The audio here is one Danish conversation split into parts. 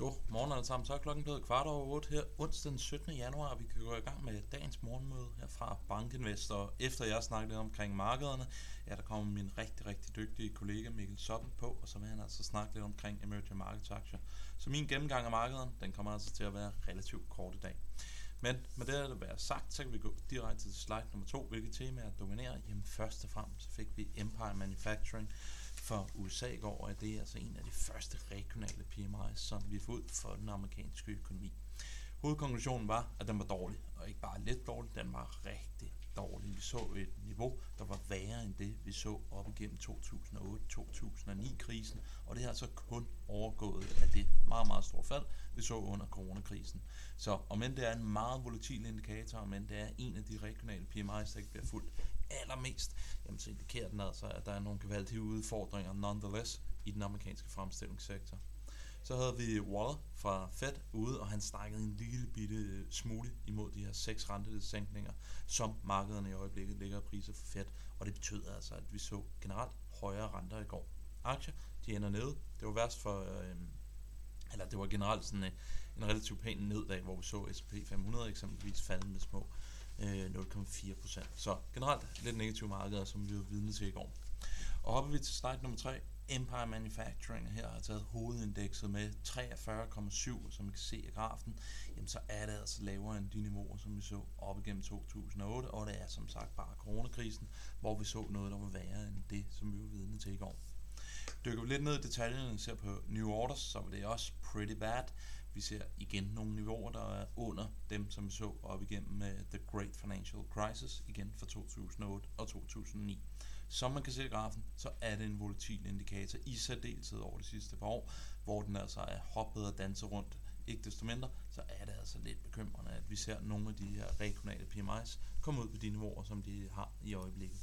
God morgen alle sammen. Så er klokken blevet kvart over 8 her onsdag den 17. januar. Vi kan gå i gang med dagens morgenmøde her fra Bankinvest. Og efter jeg snakkede lidt omkring markederne, ja, der kommer min rigtig, rigtig dygtige kollega Mikkel Soppen på, og så vil han altså snakke lidt omkring emerging markets aktier. Så min gennemgang af markederne, den kommer altså til at være relativt kort i dag. Men med det at være sagt, så kan vi gå direkte til slide nummer to, hvilke temaer dominerer. Jamen først og fremmest fik vi Empire Manufacturing, for USA i går, og det er altså en af de første regionale PMI's, som vi har fået for den amerikanske økonomi. Hovedkonklusionen var, at den var dårlig, og ikke bare lidt dårlig, den var rigtig dårlig. Vi så et niveau, der var værre end det, vi så op igennem 2008-2009-krisen, og det har altså kun overgået af det meget, meget store fald, vi så under coronakrisen. Så om end det er en meget volatil indikator, men det er en af de regionale PMI's, der ikke bliver fuldt allermest, jamen så indikerer den altså, at der er nogle gevaldige udfordringer nonetheless i den amerikanske fremstillingssektor. Så havde vi Waller fra Fed ude, og han snakkede en lille bitte øh, smule imod de her seks rentesænkninger, som markederne i øjeblikket ligger priser for Fed. Og det betød altså, at vi så generelt højere renter i går. Aktier, de ender nede. Det var værst for, øh, eller det var generelt sådan en, en relativt pæn neddag, hvor vi så S&P 500 eksempelvis falde med små øh, 0,4%. Så generelt lidt negative markeder, som vi var vidne til i går. Og hopper vi til slide nummer 3, Empire Manufacturing her har taget hovedindekset med 43,7, som I kan se i grafen, jamen så er det altså lavere end de niveauer, som vi så op igennem 2008, og det er som sagt bare coronakrisen, hvor vi så noget, der var værre end det, som vi var vidne til i går. Dykker vi lidt ned i detaljerne og ser på new orders, så var det også pretty bad. Vi ser igen nogle niveauer, der er under dem, som vi så op igennem med The Great Financial Crisis, igen fra 2008 og 2009. Som man kan se i grafen, så er det en volatil indikator i særdeleshed over de sidste par år, hvor den altså er hoppet og danset rundt. Ikke desto mindre, så er det altså lidt bekymrende, at vi ser nogle af de her regionale PMI's komme ud på de niveauer, som de har i øjeblikket.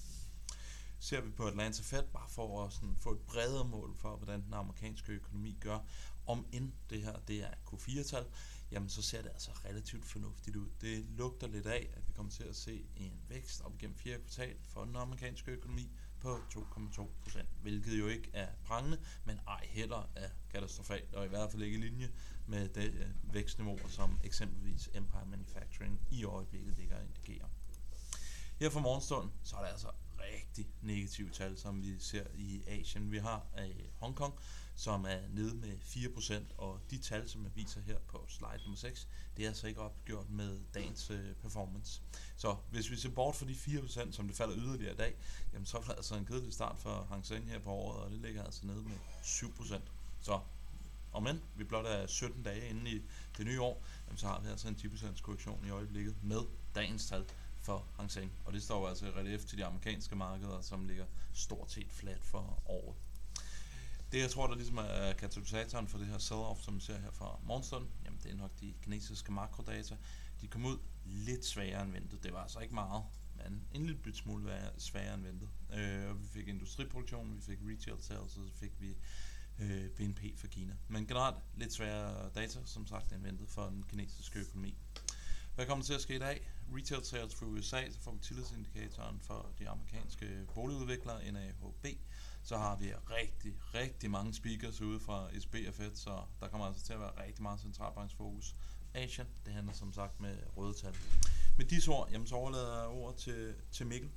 Ser vi på Atlanta Fed, bare for at sådan få et bredere mål for, hvordan den amerikanske økonomi gør, om end det her det er Q4-tal, jamen så ser det altså relativt fornuftigt ud. Det lugter lidt af, at vi kommer til at se en vækst op igennem fjerde kvartal for den amerikanske økonomi på 2,2 procent, hvilket jo ikke er prangende, men ej heller er katastrofalt, og i hvert fald ikke i linje med det øh, vækstniveau, som eksempelvis Empire Manufacturing i øjeblikket ligger og indikerer. Her for morgenstunden, så er der altså rigtig negative tal, som vi ser i Asien. Vi har øh, Hongkong, som er nede med 4%, og de tal, som jeg viser her på slide nummer 6, det er altså ikke opgjort med dagens øh, performance. Så hvis vi ser bort fra de 4%, som det falder yderligere i dag, jamen så er det altså en kedelig start for Hang Seng her på året, og det ligger altså nede med 7%. Så om end vi blot er 17 dage inde i det nye år, jamen så har vi altså en 10% korrektion i øjeblikket med dagens tal for Hang Seng. Og det står altså i relief til de amerikanske markeder, som ligger stort set flat for året. Det jeg tror, der ligesom er katalysatoren for det her sell-off, som vi ser her fra morgenstunden, jamen det er nok de kinesiske makrodata. De kom ud lidt sværere end ventet. Det var altså ikke meget, men en lille smule sværere end ventet. Øh, vi fik industriproduktion, vi fik retail sales, og så fik vi øh, BNP for Kina. Men generelt lidt sværere data, som sagt, end ventet for den kinesiske økonomi. Hvad kommer til at ske i dag? Retail sales for USA, så får vi tillidsindikatoren for de amerikanske boligudviklere, NAHB. Så har vi rigtig, rigtig mange speakers ude fra SB og Fed, så der kommer altså til at være rigtig meget centralbanksfokus. Asien, det handler som sagt med røde tal. Med disse ord, jamen, så overlader jeg ordet til, til Mikkel